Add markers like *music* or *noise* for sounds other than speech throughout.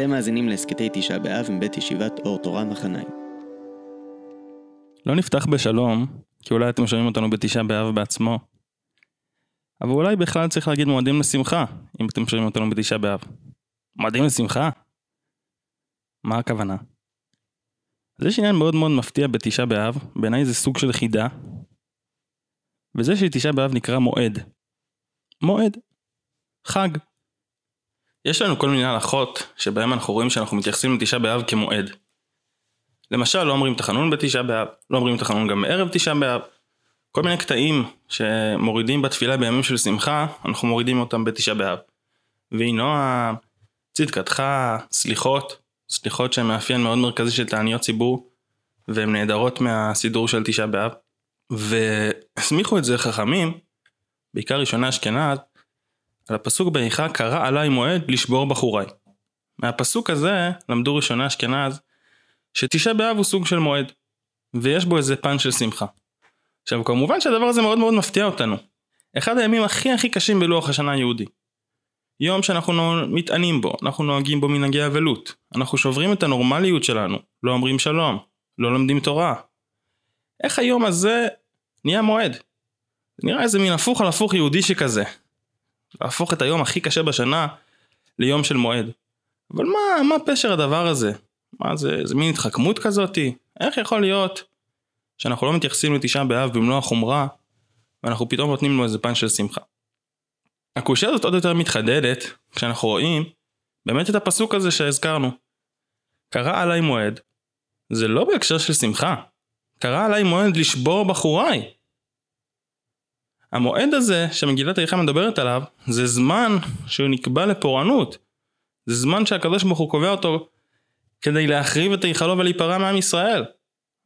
אתם מאזינים להסכתי תשעה באב מבית ישיבת אור תורה מחניים. לא נפתח בשלום, כי אולי אתם שומעים אותנו בתשעה באב בעצמו. אבל אולי בכלל צריך להגיד מועדים לשמחה, אם אתם שומעים אותנו בתשעה באב. מועדים לשמחה? מה הכוונה? אז יש עניין מאוד מאוד מפתיע בתשעה באב, בעיניי זה סוג של חידה, וזה שתשעה באב נקרא מועד. מועד. חג. יש לנו כל מיני הלכות שבהם אנחנו רואים שאנחנו מתייחסים לתשעה באב כמועד. למשל לא אומרים תחנון בתשעה באב, לא אומרים תחנון גם בערב תשעה באב. כל מיני קטעים שמורידים בתפילה בימים של שמחה, אנחנו מורידים אותם בתשעה באב. ויהי נועם, צדקתך, סליחות, סליחות שהן מאפיין מאוד מרכזי של תעניות ציבור, והן נעדרות מהסידור של תשעה באב. והסמיכו את זה חכמים, בעיקר ראשונה אשכנז, על הפסוק באיכה קרא עליי מועד לשבור בחוריי. מהפסוק הזה למדו ראשונה אשכנז שתשעה באב הוא סוג של מועד ויש בו איזה פן של שמחה. עכשיו כמובן שהדבר הזה מאוד מאוד מפתיע אותנו. אחד הימים הכי הכי קשים בלוח השנה היהודי. יום שאנחנו מתענים בו, אנחנו נוהגים בו מנהגי אבלות, אנחנו שוברים את הנורמליות שלנו, לא אומרים שלום, לא לומדים תורה. איך היום הזה נהיה מועד? נראה איזה מין הפוך על הפוך יהודי שכזה. להפוך את היום הכי קשה בשנה ליום של מועד. אבל מה, מה פשר הדבר הזה? מה זה, זה מין התחכמות כזאתי? איך יכול להיות שאנחנו לא מתייחסים לתשעה באב במלוא החומרה ואנחנו פתאום נותנים לו איזה פן של שמחה? הקושייה הזאת עוד יותר מתחדדת כשאנחנו רואים באמת את הפסוק הזה שהזכרנו. קרא עליי מועד, זה לא בהקשר של שמחה. קרא עליי מועד לשבור בחוריי. המועד הזה שמגילת איכה מדברת עליו, זה זמן שהוא נקבע לפורענות. זה זמן שהקדוש ברוך הוא קובע אותו כדי להחריב את היכלו ולהיפרע מעם ישראל.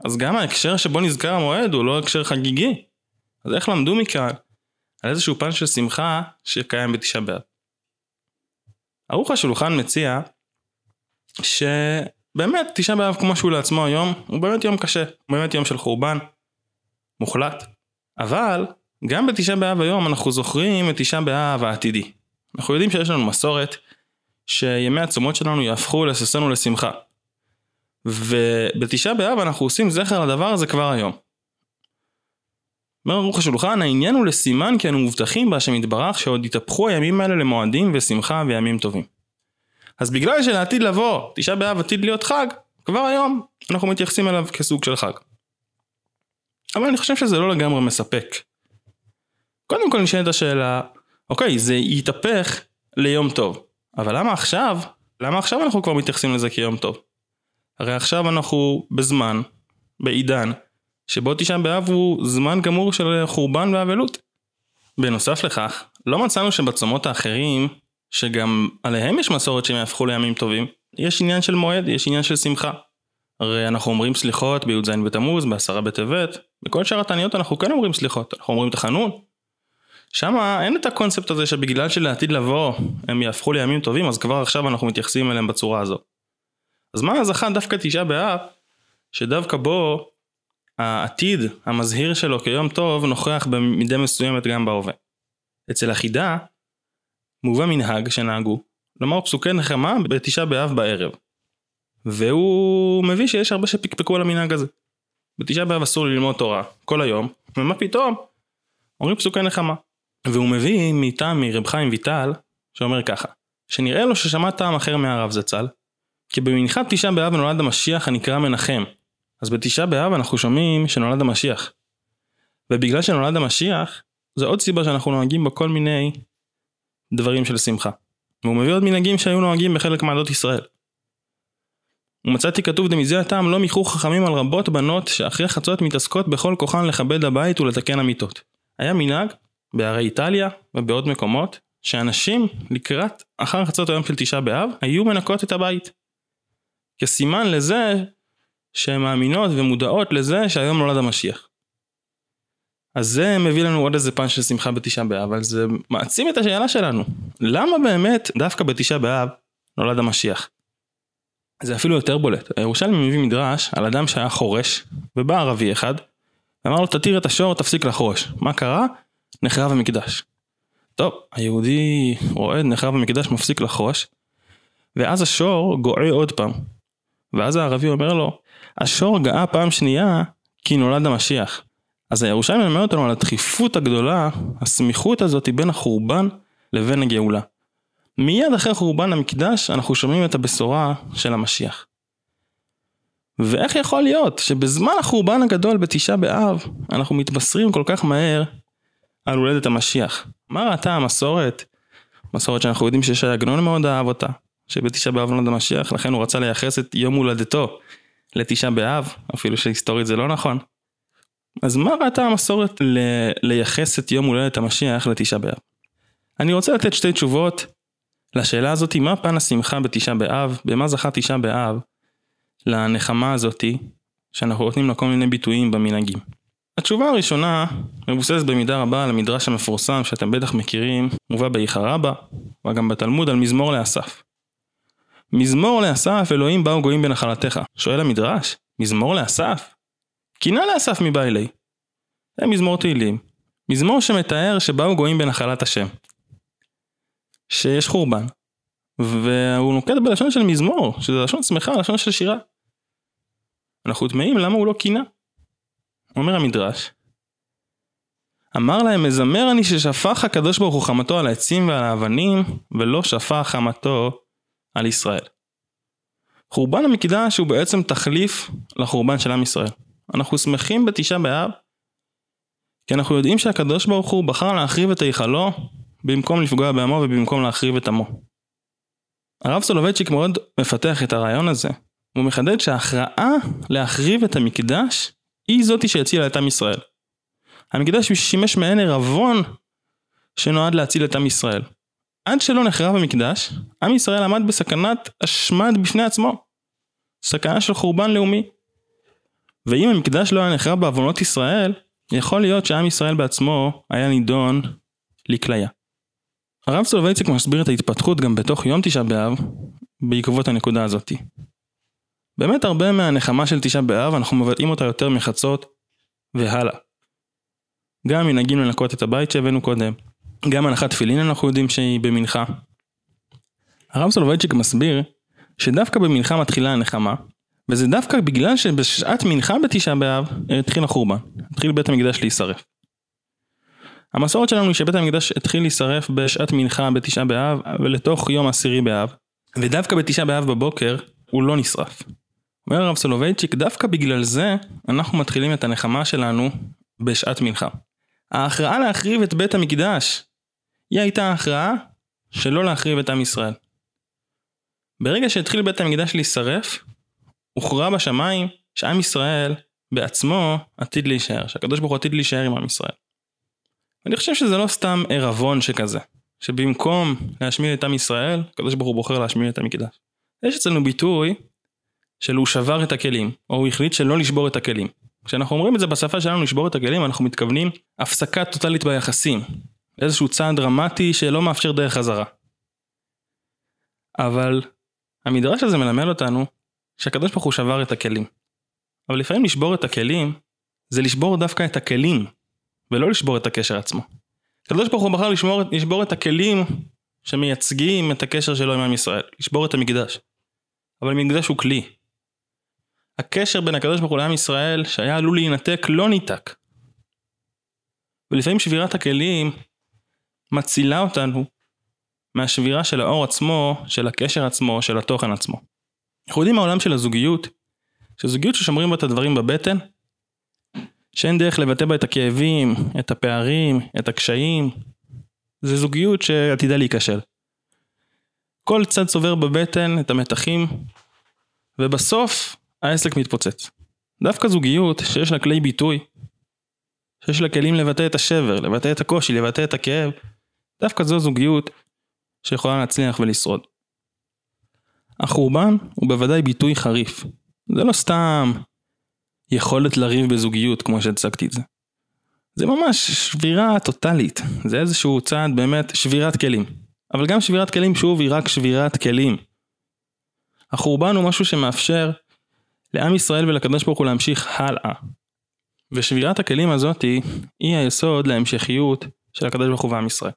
אז גם ההקשר שבו נזכר המועד הוא לא הקשר חגיגי. אז איך למדו מכאן על איזשהו פן של שמחה שקיים בתשעה באב? ערוך השולחן מציע שבאמת תשעה באב כמו שהוא לעצמו היום הוא באמת יום קשה, הוא באמת יום של חורבן מוחלט. אבל גם בתשעה באב היום אנחנו זוכרים את תשעה באב העתידי. אנחנו יודעים שיש לנו מסורת שימי הצומות שלנו יהפכו לששנו לשמחה. ובתשעה באב אנחנו עושים זכר לדבר הזה כבר היום. אומר ערוך השולחן, העניין הוא לסימן כי אנו מובטחים בהשם יתברך שעוד יתהפכו הימים האלה למועדים ושמחה וימים טובים. אז בגלל שלעתיד לבוא, תשעה באב עתיד להיות חג, כבר היום אנחנו מתייחסים אליו כסוג של חג. אבל אני חושב שזה לא לגמרי מספק. קודם כל נשאלת השאלה, אוקיי, זה יתהפך ליום טוב, אבל למה עכשיו, למה עכשיו אנחנו כבר מתייחסים לזה כיום טוב? הרי עכשיו אנחנו בזמן, בעידן, שבו תשעה באב הוא זמן גמור של חורבן ואבלות. בנוסף לכך, לא מצאנו שבצומות האחרים, שגם עליהם יש מסורת שהם יהפכו לימים טובים, יש עניין של מועד, יש עניין של שמחה. הרי אנחנו אומרים סליחות בי"ז בתמוז, בעשרה בטבת, בכל שאר התעניות אנחנו כן אומרים סליחות, אנחנו אומרים תחנון, שם אין את הקונספט הזה שבגלל שלעתיד לבוא הם יהפכו לימים טובים אז כבר עכשיו אנחנו מתייחסים אליהם בצורה הזו. אז מה זכה דווקא תשעה באב שדווקא בו העתיד המזהיר שלו כיום טוב נוכח במידה מסוימת גם בהווה. אצל החידה מובא מנהג שנהגו לומר פסוקי נחמה בתשעה באב בערב. והוא מביא שיש הרבה שפקפקו על המנהג הזה. בתשעה באב אסור ללמוד תורה כל היום ומה פתאום אומרים פסוקי נחמה. והוא מביא מטעם מרב חיים ויטל, שאומר ככה, שנראה לו ששמע טעם אחר מהרב זצ"ל, כי במנחת תשעה באב נולד המשיח הנקרא מנחם. אז בתשעה באב אנחנו שומעים שנולד המשיח. ובגלל שנולד המשיח, זו עוד סיבה שאנחנו נוהגים בכל מיני דברים של שמחה. והוא מביא עוד מנהגים שהיו נוהגים בחלק מעדות ישראל. ומצאתי כתוב דמזה הטעם לא מיחו חכמים על רבות בנות שאחרי חצות מתעסקות בכל כוחן לכבד הבית ולתקן המיטות. היה מנהג בערי איטליה ובעוד מקומות, שאנשים לקראת אחר חצות היום של תשעה באב היו מנקות את הבית. כסימן לזה שהן מאמינות ומודעות לזה שהיום נולד המשיח. אז זה מביא לנו עוד איזה פן של שמחה בתשעה באב, אבל זה מעצים את השאלה שלנו. למה באמת דווקא בתשעה באב נולד המשיח? זה אפילו יותר בולט. הירושלמי מביא מדרש על אדם שהיה חורש, ובא ערבי אחד, ואמר לו תתיר את השור, תפסיק לחרוש. מה קרה? נחרב המקדש. טוב, היהודי רואה נחרב המקדש מפסיק לחרוש, ואז השור גועה עוד פעם. ואז הערבי אומר לו, השור גאה פעם שנייה כי נולד המשיח. אז הירושלים מלמד אותנו על הדחיפות הגדולה, הסמיכות הזאת בין החורבן לבין הגאולה. מיד אחרי חורבן המקדש אנחנו שומעים את הבשורה של המשיח. ואיך יכול להיות שבזמן החורבן הגדול בתשעה באב אנחנו מתבשרים כל כך מהר על הולדת המשיח? מה ראתה המסורת? מסורת שאנחנו יודעים שיש עגנון מאוד אהב אותה, שבתשעה באב נולד המשיח, לכן הוא רצה לייחס את יום הולדתו לתשעה באב, אפילו שהיסטורית זה לא נכון. אז מה ראתה המסורת ל- לייחס את יום הולדת המשיח לתשעה באב? אני רוצה לתת שתי תשובות לשאלה הזאתי, מה פן השמחה בתשעה באב, במה זכה תשעה באב לנחמה הזאתי, שאנחנו נותנים לה כל מיני ביטויים במנהגים. התשובה הראשונה מבוססת במידה רבה על המדרש המפורסם שאתם בטח מכירים, מובא באיכא רבה, וגם בתלמוד על מזמור לאסף. מזמור לאסף אלוהים באו גויים בנחלתך. שואל המדרש, מזמור לאסף? קינה לאסף מבא אלי. זה מזמור תהילים. מזמור שמתאר שבאו גויים בנחלת השם. שיש חורבן. והוא נוקט בלשון של מזמור, שזה לשון שמחה, לשון של שירה. אנחנו תמהים למה הוא לא קינה. אומר המדרש, אמר להם מזמר אני ששפך הקדוש ברוך הוא חמתו על העצים ועל האבנים ולא שפך חמתו על ישראל. חורבן המקדש הוא בעצם תחליף לחורבן של עם ישראל. אנחנו שמחים בתשעה באב כי אנחנו יודעים שהקדוש ברוך הוא בחר להחריב את היכלו במקום לפגוע בעמו ובמקום להחריב את עמו. הרב סולובייצ'יק מאוד מפתח את הרעיון הזה. הוא מחדד שההכרעה להחריב את המקדש היא זאתי שהצילה את עם ישראל. המקדש שימש מעין ערבון שנועד להציל את עם ישראל. עד שלא נחרב המקדש, עם ישראל עמד בסכנת השמד בפני עצמו. סכנה של חורבן לאומי. ואם המקדש לא היה נחרב בעוונות ישראל, יכול להיות שעם ישראל בעצמו היה נידון לכליה. הרב סולובייציק מסביר את ההתפתחות גם בתוך יום תשעה באב, בעקבות הנקודה הזאתי. באמת הרבה מהנחמה של תשעה באב אנחנו מבטאים אותה יותר מחצות והלאה. גם מנהגים לנקות את הבית שהבאנו קודם, גם הנחת תפילין אנחנו יודעים שהיא במנחה. הרב סולובייצ'יק מסביר שדווקא במנחה מתחילה הנחמה, וזה דווקא בגלל שבשעת מנחה בתשעה באב התחיל החורבן, התחיל בית המקדש להישרף. המסורת שלנו היא שבית המקדש התחיל להישרף בשעת מנחה בתשעה באב ולתוך יום עשירי באב, ודווקא בתשעה באב בבוקר הוא לא נשרף. אומר הרב סולובייצ'יק, דווקא בגלל זה אנחנו מתחילים את הנחמה שלנו בשעת מנחה. ההכרעה להחריב את בית המקדש היא הייתה ההכרעה שלא להחריב את עם ישראל. ברגע שהתחיל בית המקדש להישרף, הוכרע בשמיים שעם ישראל בעצמו עתיד להישאר, שהקדוש ברוך הוא עתיד להישאר עם עם ישראל. אני חושב שזה לא סתם ערבון שכזה, שבמקום להשמיד את עם ישראל, הקדוש ברוך הוא בוחר להשמיד את המקדש. יש אצלנו ביטוי של הוא שבר את הכלים, או הוא החליט שלא לשבור את הכלים. כשאנחנו אומרים את זה בשפה שלנו לשבור את הכלים, אנחנו מתכוונים הפסקה טוטאלית ביחסים. איזשהו צעד דרמטי שלא מאפשר דרך חזרה. אבל המדרש הזה מלמד אותנו שהקדוש ברוך הוא שבר את הכלים. אבל לפעמים לשבור את הכלים זה לשבור דווקא את הכלים ולא לשבור את הקשר עצמו. הקדוש ברוך הוא בחר לשמור, לשבור את הכלים שמייצגים את הקשר שלו עם עם ישראל, לשבור את המקדש. אבל המקדש הוא כלי. הקשר בין הקדוש ברוך הוא לעם ישראל שהיה עלול להינתק לא ניתק. ולפעמים שבירת הכלים מצילה אותנו מהשבירה של האור עצמו, של הקשר עצמו, של התוכן עצמו. אנחנו יודעים מהעולם של הזוגיות, שזוגיות ששומרים בה את הדברים בבטן, שאין דרך לבטא בה את הכאבים, את הפערים, את הקשיים, זה זוגיות שעתידה להיכשל. כל צד צובר בבטן את המתחים, ובסוף העסק מתפוצץ. דווקא זוגיות שיש לה כלי ביטוי, שיש לה כלים לבטא את השבר, לבטא את הקושי, לבטא את הכאב, דווקא זו זוגיות שיכולה להצליח ולשרוד. החורבן הוא בוודאי ביטוי חריף. זה לא סתם יכולת לריב בזוגיות כמו שהצגתי את זה. זה ממש שבירה טוטאלית, זה איזשהו צעד באמת שבירת כלים. אבל גם שבירת כלים שוב היא רק שבירת כלים. החורבן הוא משהו שמאפשר לעם ישראל ולקדוש ברוך הוא להמשיך הלאה. ושבירת הכלים הזאתי היא היסוד להמשכיות של הקדוש ברוך הוא ועם ישראל.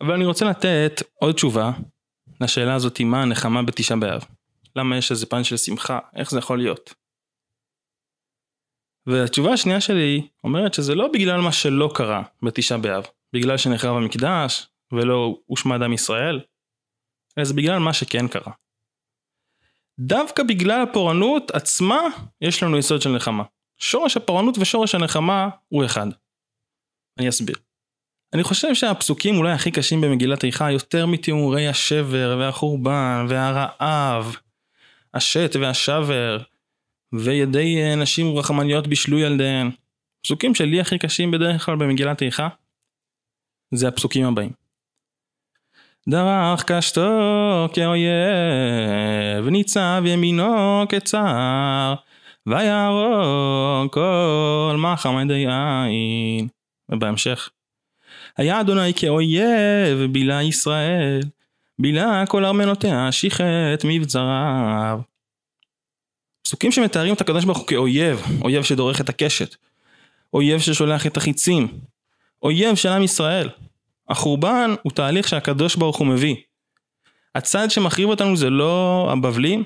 אבל אני רוצה לתת עוד תשובה לשאלה הזאת מה הנחמה בתשעה באב. למה יש איזה פן של שמחה, איך זה יכול להיות. והתשובה השנייה שלי אומרת שזה לא בגלל מה שלא קרה בתשעה באב, בגלל שנחרב המקדש ולא הושמד עם ישראל, אלא זה בגלל מה שכן קרה. דווקא בגלל הפורענות עצמה יש לנו יסוד של נחמה. שורש הפורענות ושורש הנחמה הוא אחד. אני אסביר. אני חושב שהפסוקים אולי הכי קשים במגילת איכה יותר מתיאורי השבר והחורבן והרעב, השת והשבר, וידי נשים רחמניות בישלו ילדיהן. פסוקים שלי הכי קשים בדרך כלל במגילת איכה, זה הפסוקים הבאים. דרך קשתו כאויב, ניצב ימינו כצער, ויהרוג כל מחמדי עין. ובהמשך, היה אדוני כאויב, בילה ישראל, בילה כל ארמנותיה, שיחת מבצריו. פסוקים שמתארים את הקדוש ברוך הוא כאויב, אויב שדורך את הקשת, אויב ששולח את החיצים, אויב של עם ישראל. החורבן הוא תהליך שהקדוש ברוך הוא מביא. הצד שמחריב אותנו זה לא הבבלים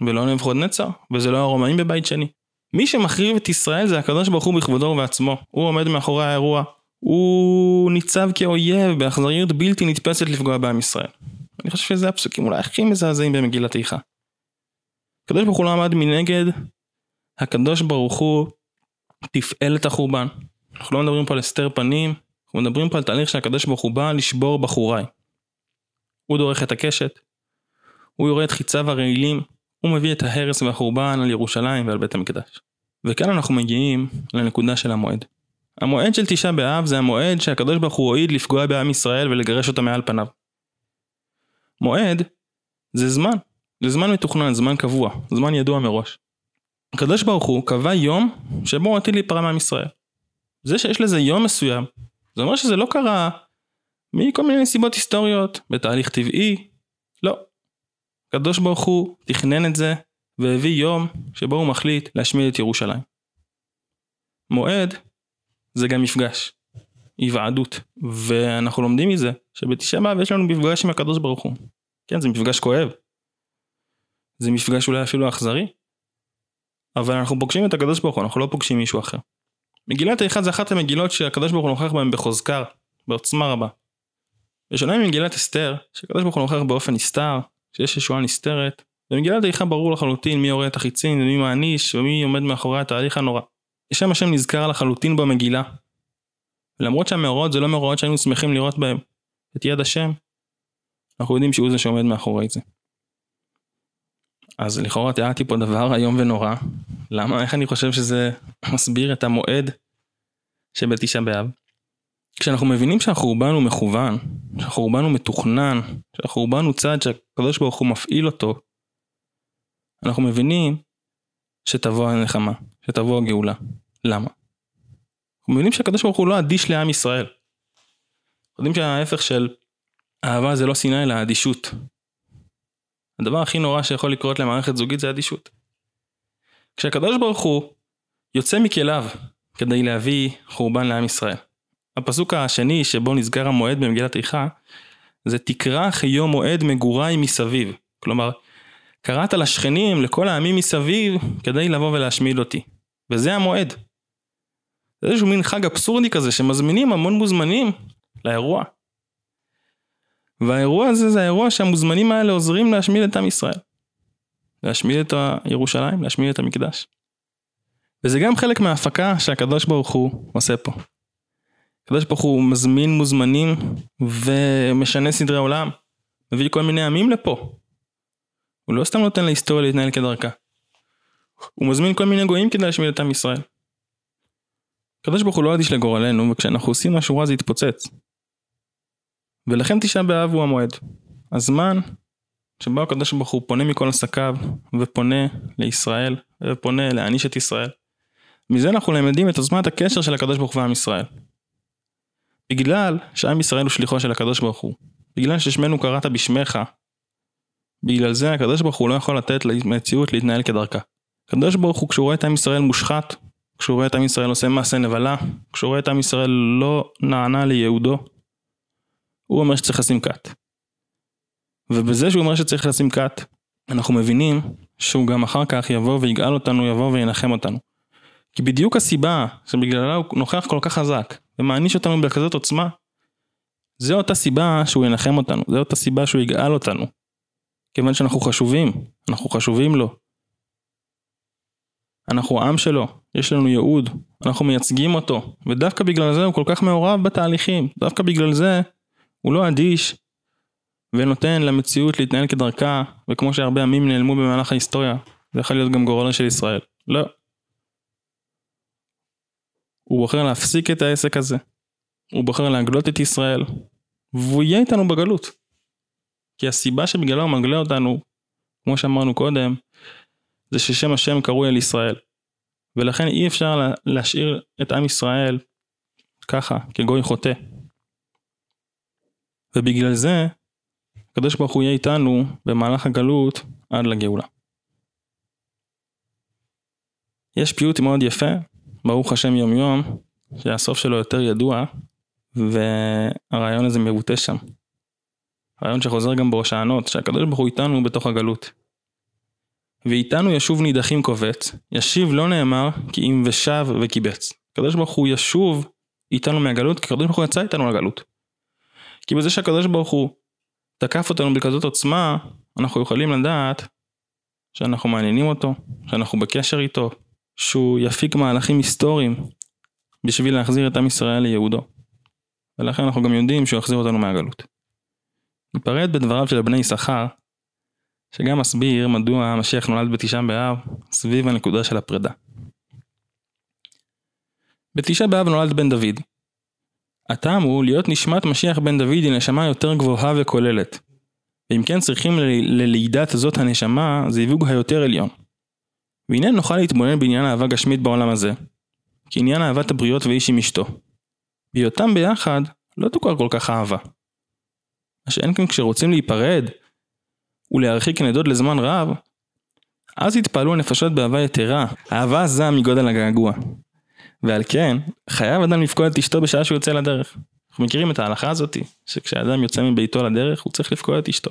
ולא נבוכדנצר וזה לא הרומאים בבית שני. מי שמחריב את ישראל זה הקדוש ברוך הוא בכבודו ובעצמו. הוא עומד מאחורי האירוע. הוא ניצב כאויב באכזריות בלתי נתפסת לפגוע בעם ישראל. אני חושב שזה הפסוקים אולי הכי מזעזעים במגילת איכה. הקדוש ברוך הוא לא עמד מנגד, הקדוש ברוך הוא תפעל את החורבן. אנחנו לא מדברים פה על הסתר פנים, אנחנו מדברים פה על תהליך שהקדוש ברוך הוא בא לשבור בחוריי. הוא דורך את הקשת, הוא יורה את חיציו הרעילים, הוא מביא את ההרס והחורבן על ירושלים ועל בית המקדש. וכאן אנחנו מגיעים לנקודה של המועד. המועד של תשעה באב זה המועד שהקדוש ברוך הוא הועיד לפגוע בעם ישראל ולגרש אותם מעל פניו. מועד זה זמן, זה זמן מתוכנן, זמן קבוע, זמן ידוע מראש. הקדוש ברוך הוא קבע יום שבו הוא עתיד להיפרע מעם ישראל. זה שיש לזה יום מסוים, זה אומר שזה לא קרה מכל מיני סיבות היסטוריות, בתהליך טבעי, לא. הקדוש ברוך הוא תכנן את זה והביא יום שבו הוא מחליט להשמיד את ירושלים. מועד זה גם מפגש, היוועדות, ואנחנו לומדים מזה שבתשעה באב יש לנו מפגש עם הקדוש ברוך הוא. כן, זה מפגש כואב. זה מפגש אולי אפילו אכזרי, אבל אנחנו פוגשים את הקדוש ברוך הוא, אנחנו לא פוגשים מישהו אחר. מגילת איכה זה אחת המגילות שהקדוש ברוך הוא נוכח בהן בחוזקר, בעוצמה רבה. בשונה ממגילת אסתר, שהקדוש ברוך הוא נוכח באופן נסתר, שיש ישועה נסתרת, במגילת איכה ברור לחלוטין מי יורה את החיצים ומי מעניש ומי עומד מאחורי התהליך הנורא. שם השם נזכר לחלוטין במגילה. למרות שהמאורעות זה לא מאורעות שהיינו שמחים לראות בהם את יד השם, אנחנו יודעים שהוא זה שעומד מאחורי זה. אז לכאורה תיארתי פה דבר איום ונורא. למה? איך אני חושב שזה *clears throat* מסביר את המועד שבתשעה באב? כשאנחנו מבינים שהחורבן הוא מכוון, שהחורבן הוא מתוכנן, שהחורבן הוא צעד שהקדוש ברוך הוא מפעיל אותו, אנחנו מבינים שתבוא הנחמה, שתבוא הגאולה. למה? אנחנו מבינים שהקדוש ברוך הוא לא אדיש לעם ישראל. אנחנו יודעים שההפך של אהבה זה לא שנאה אלא אדישות. הדבר הכי נורא שיכול לקרות למערכת זוגית זה אדישות. כשהקדוש ברוך הוא יוצא מכליו כדי להביא חורבן לעם ישראל. הפסוק השני שבו נסגר המועד במגילת איכה זה תקרא חיום מועד מגוריי מסביב. כלומר, קראת לשכנים, לכל העמים מסביב, כדי לבוא ולהשמיד אותי. וזה המועד. זה איזשהו מין חג אבסורדי כזה שמזמינים המון מוזמנים לאירוע. והאירוע הזה זה האירוע שהמוזמנים האלה עוזרים להשמיד את עם ישראל. להשמיד את ירושלים, להשמיד את המקדש. וזה גם חלק מההפקה שהקדוש ברוך הוא עושה פה. הקדוש ברוך הוא מזמין מוזמנים ומשנה סדרי עולם. מביא כל מיני עמים לפה. הוא לא סתם נותן להיסטוריה להתנהל כדרכה. הוא מזמין כל מיני גויים כדי להשמיד את עם ישראל. הקדוש ברוך הוא לא אדיש לגורלנו, וכשאנחנו עושים משהו רע זה יתפוצץ. ולכן תשעה באב הוא המועד. הזמן שבו הקדוש ברוך הוא פונה מכל עסקיו ופונה לישראל ופונה להעניש את ישראל. מזה אנחנו למדים את עוצמת הקשר של הקדוש ברוך הוא ועם ישראל. בגלל שעם ישראל הוא שליחו של הקדוש ברוך הוא, בגלל ששמנו קראת בשמך, בגלל זה הקדוש ברוך הוא לא יכול לתת למציאות להתנהל כדרכה. הקדוש ברוך הוא כשהוא רואה את עם ישראל מושחת, כשהוא רואה את עם ישראל עושה מעשה נבלה, כשהוא רואה את עם ישראל לא נענה לייעודו, הוא אומר שצריך לשים כת. ובזה שהוא אומר שצריך לשים קאט, אנחנו מבינים שהוא גם אחר כך יבוא ויגאל אותנו, יבוא וינחם אותנו. כי בדיוק הסיבה שבגללה הוא נוכח כל כך חזק ומעניש אותנו בכזאת עוצמה, זה אותה סיבה שהוא ינחם אותנו, זה אותה סיבה שהוא יגאל אותנו. כיוון שאנחנו חשובים, אנחנו חשובים לו. אנחנו עם שלו, יש לנו ייעוד, אנחנו מייצגים אותו, ודווקא בגלל זה הוא כל כך מעורב בתהליכים, דווקא בגלל זה הוא לא אדיש ונותן למציאות להתנהל כדרכה, וכמו שהרבה עמים נעלמו במהלך ההיסטוריה, זה יכול להיות גם גורלה של ישראל. לא. הוא בוחר להפסיק את העסק הזה, הוא בוחר להגלות את ישראל, והוא יהיה איתנו בגלות. כי הסיבה שבגללה הוא מגלה אותנו, כמו שאמרנו קודם, זה ששם השם קרוי על ישראל. ולכן אי אפשר להשאיר את עם ישראל ככה, כגוי חוטא. ובגלל זה, הקדוש ברוך הוא יהיה איתנו במהלך הגלות עד לגאולה. יש פיוט מאוד יפה, ברוך השם יום יום, שהסוף שלו יותר ידוע, והרעיון הזה מבוטא שם. רעיון שחוזר גם בהושענות, שהקדוש ברוך הוא איתנו בתוך הגלות. ואיתנו ישוב נידחים קובץ, ישיב לא נאמר כי אם ושב וקיבץ. הקדוש ברוך הוא ישוב איתנו מהגלות, כי הקדוש ברוך הוא יצא איתנו לגלות. כי בזה שהקדוש ברוך הוא תקף אותנו בכזאת עוצמה, אנחנו יכולים לדעת שאנחנו מעניינים אותו, שאנחנו בקשר איתו, שהוא יפיק מהלכים היסטוריים בשביל להחזיר את עם ישראל לייעודו. ולכן אנחנו גם יודעים שהוא יחזיר אותנו מהגלות. ניפרד בדבריו של בני יששכר, שגם מסביר מדוע המשיח נולד בתשעה באב סביב הנקודה של הפרידה. בתשעה באב נולד בן דוד. הטעם הוא להיות נשמת משיח בן דוד היא נשמה יותר גבוהה וכוללת. ואם כן צריכים ללידת זאת הנשמה זיווג היותר עליון. והנה נוכל להתבונן בעניין אהבה גשמית בעולם הזה, כעניין אהבת הבריות ואיש עם אשתו. בהיותם ביחד לא תוכר כל כך אהבה. מה שאין כאן כשרוצים להיפרד ולהרחיק נדוד לזמן רב, אז יתפעלו הנפשות באהבה יתרה, אהבה עזה מגודל הגעגוע. ועל כן, חייב אדם לפקוד את אשתו בשעה שהוא יוצא לדרך. אנחנו מכירים את ההלכה הזאתי, שכשאדם יוצא מביתו לדרך, הוא צריך לפקוד את אשתו.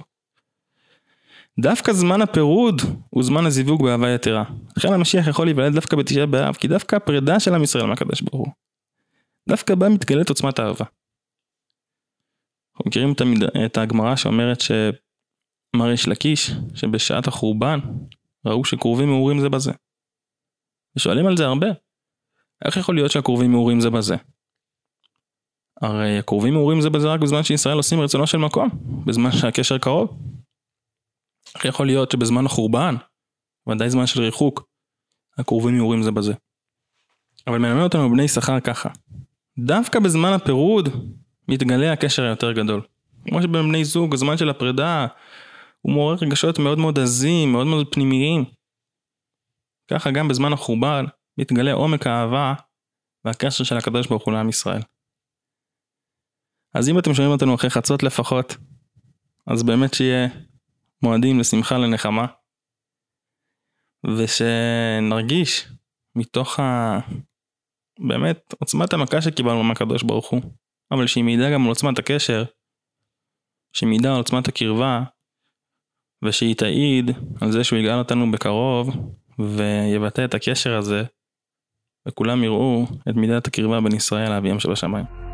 דווקא זמן הפירוד הוא זמן הזיווג באהבה יתרה. לכן המשיח יכול להיוולד דווקא בתשעה באב, כי דווקא הפרידה של עם ישראל מהקדוש ברוך הוא. דווקא בה מתגלית עוצמת האהבה. אנחנו מכירים את הגמרא שאומרת שמר יש לקיש, שבשעת החורבן ראו שקרובים מעורים זה בזה. ושואלים על זה הרבה. איך יכול להיות שהקרובים מעורים זה בזה? הרי הקרובים מעורים זה בזה רק בזמן שישראל עושים רצונו של מקום, בזמן שהקשר קרוב. איך יכול להיות שבזמן החורבן, ודאי זמן של ריחוק, הקרובים מעורים זה בזה. אבל מלמד אותנו בני שכר ככה, דווקא בזמן הפירוד מתגלה הקשר היותר גדול. כמו שבין בני זוג, הזמן של הפרידה, הוא מעורר רגשות מאוד מאוד עזים, מאוד מאוד פנימיים. ככה גם בזמן החורבן מתגלה עומק האהבה והקשר של הקדוש ברוך הוא לעם ישראל. אז אם אתם שומעים אותנו אחרי חצות לפחות, אז באמת שיהיה מועדים לשמחה לנחמה, ושנרגיש מתוך ה... באמת עוצמת המכה שקיבלנו מהקדוש ברוך הוא, אבל שהיא מעידה גם על עוצמת הקשר, שהיא מעידה על עוצמת הקרבה, ושהיא תעיד על זה שהוא יגאל אותנו בקרוב, ויבטא את הקשר הזה, וכולם יראו את מידת הקרבה בין ישראל לאביהם שבשמיים.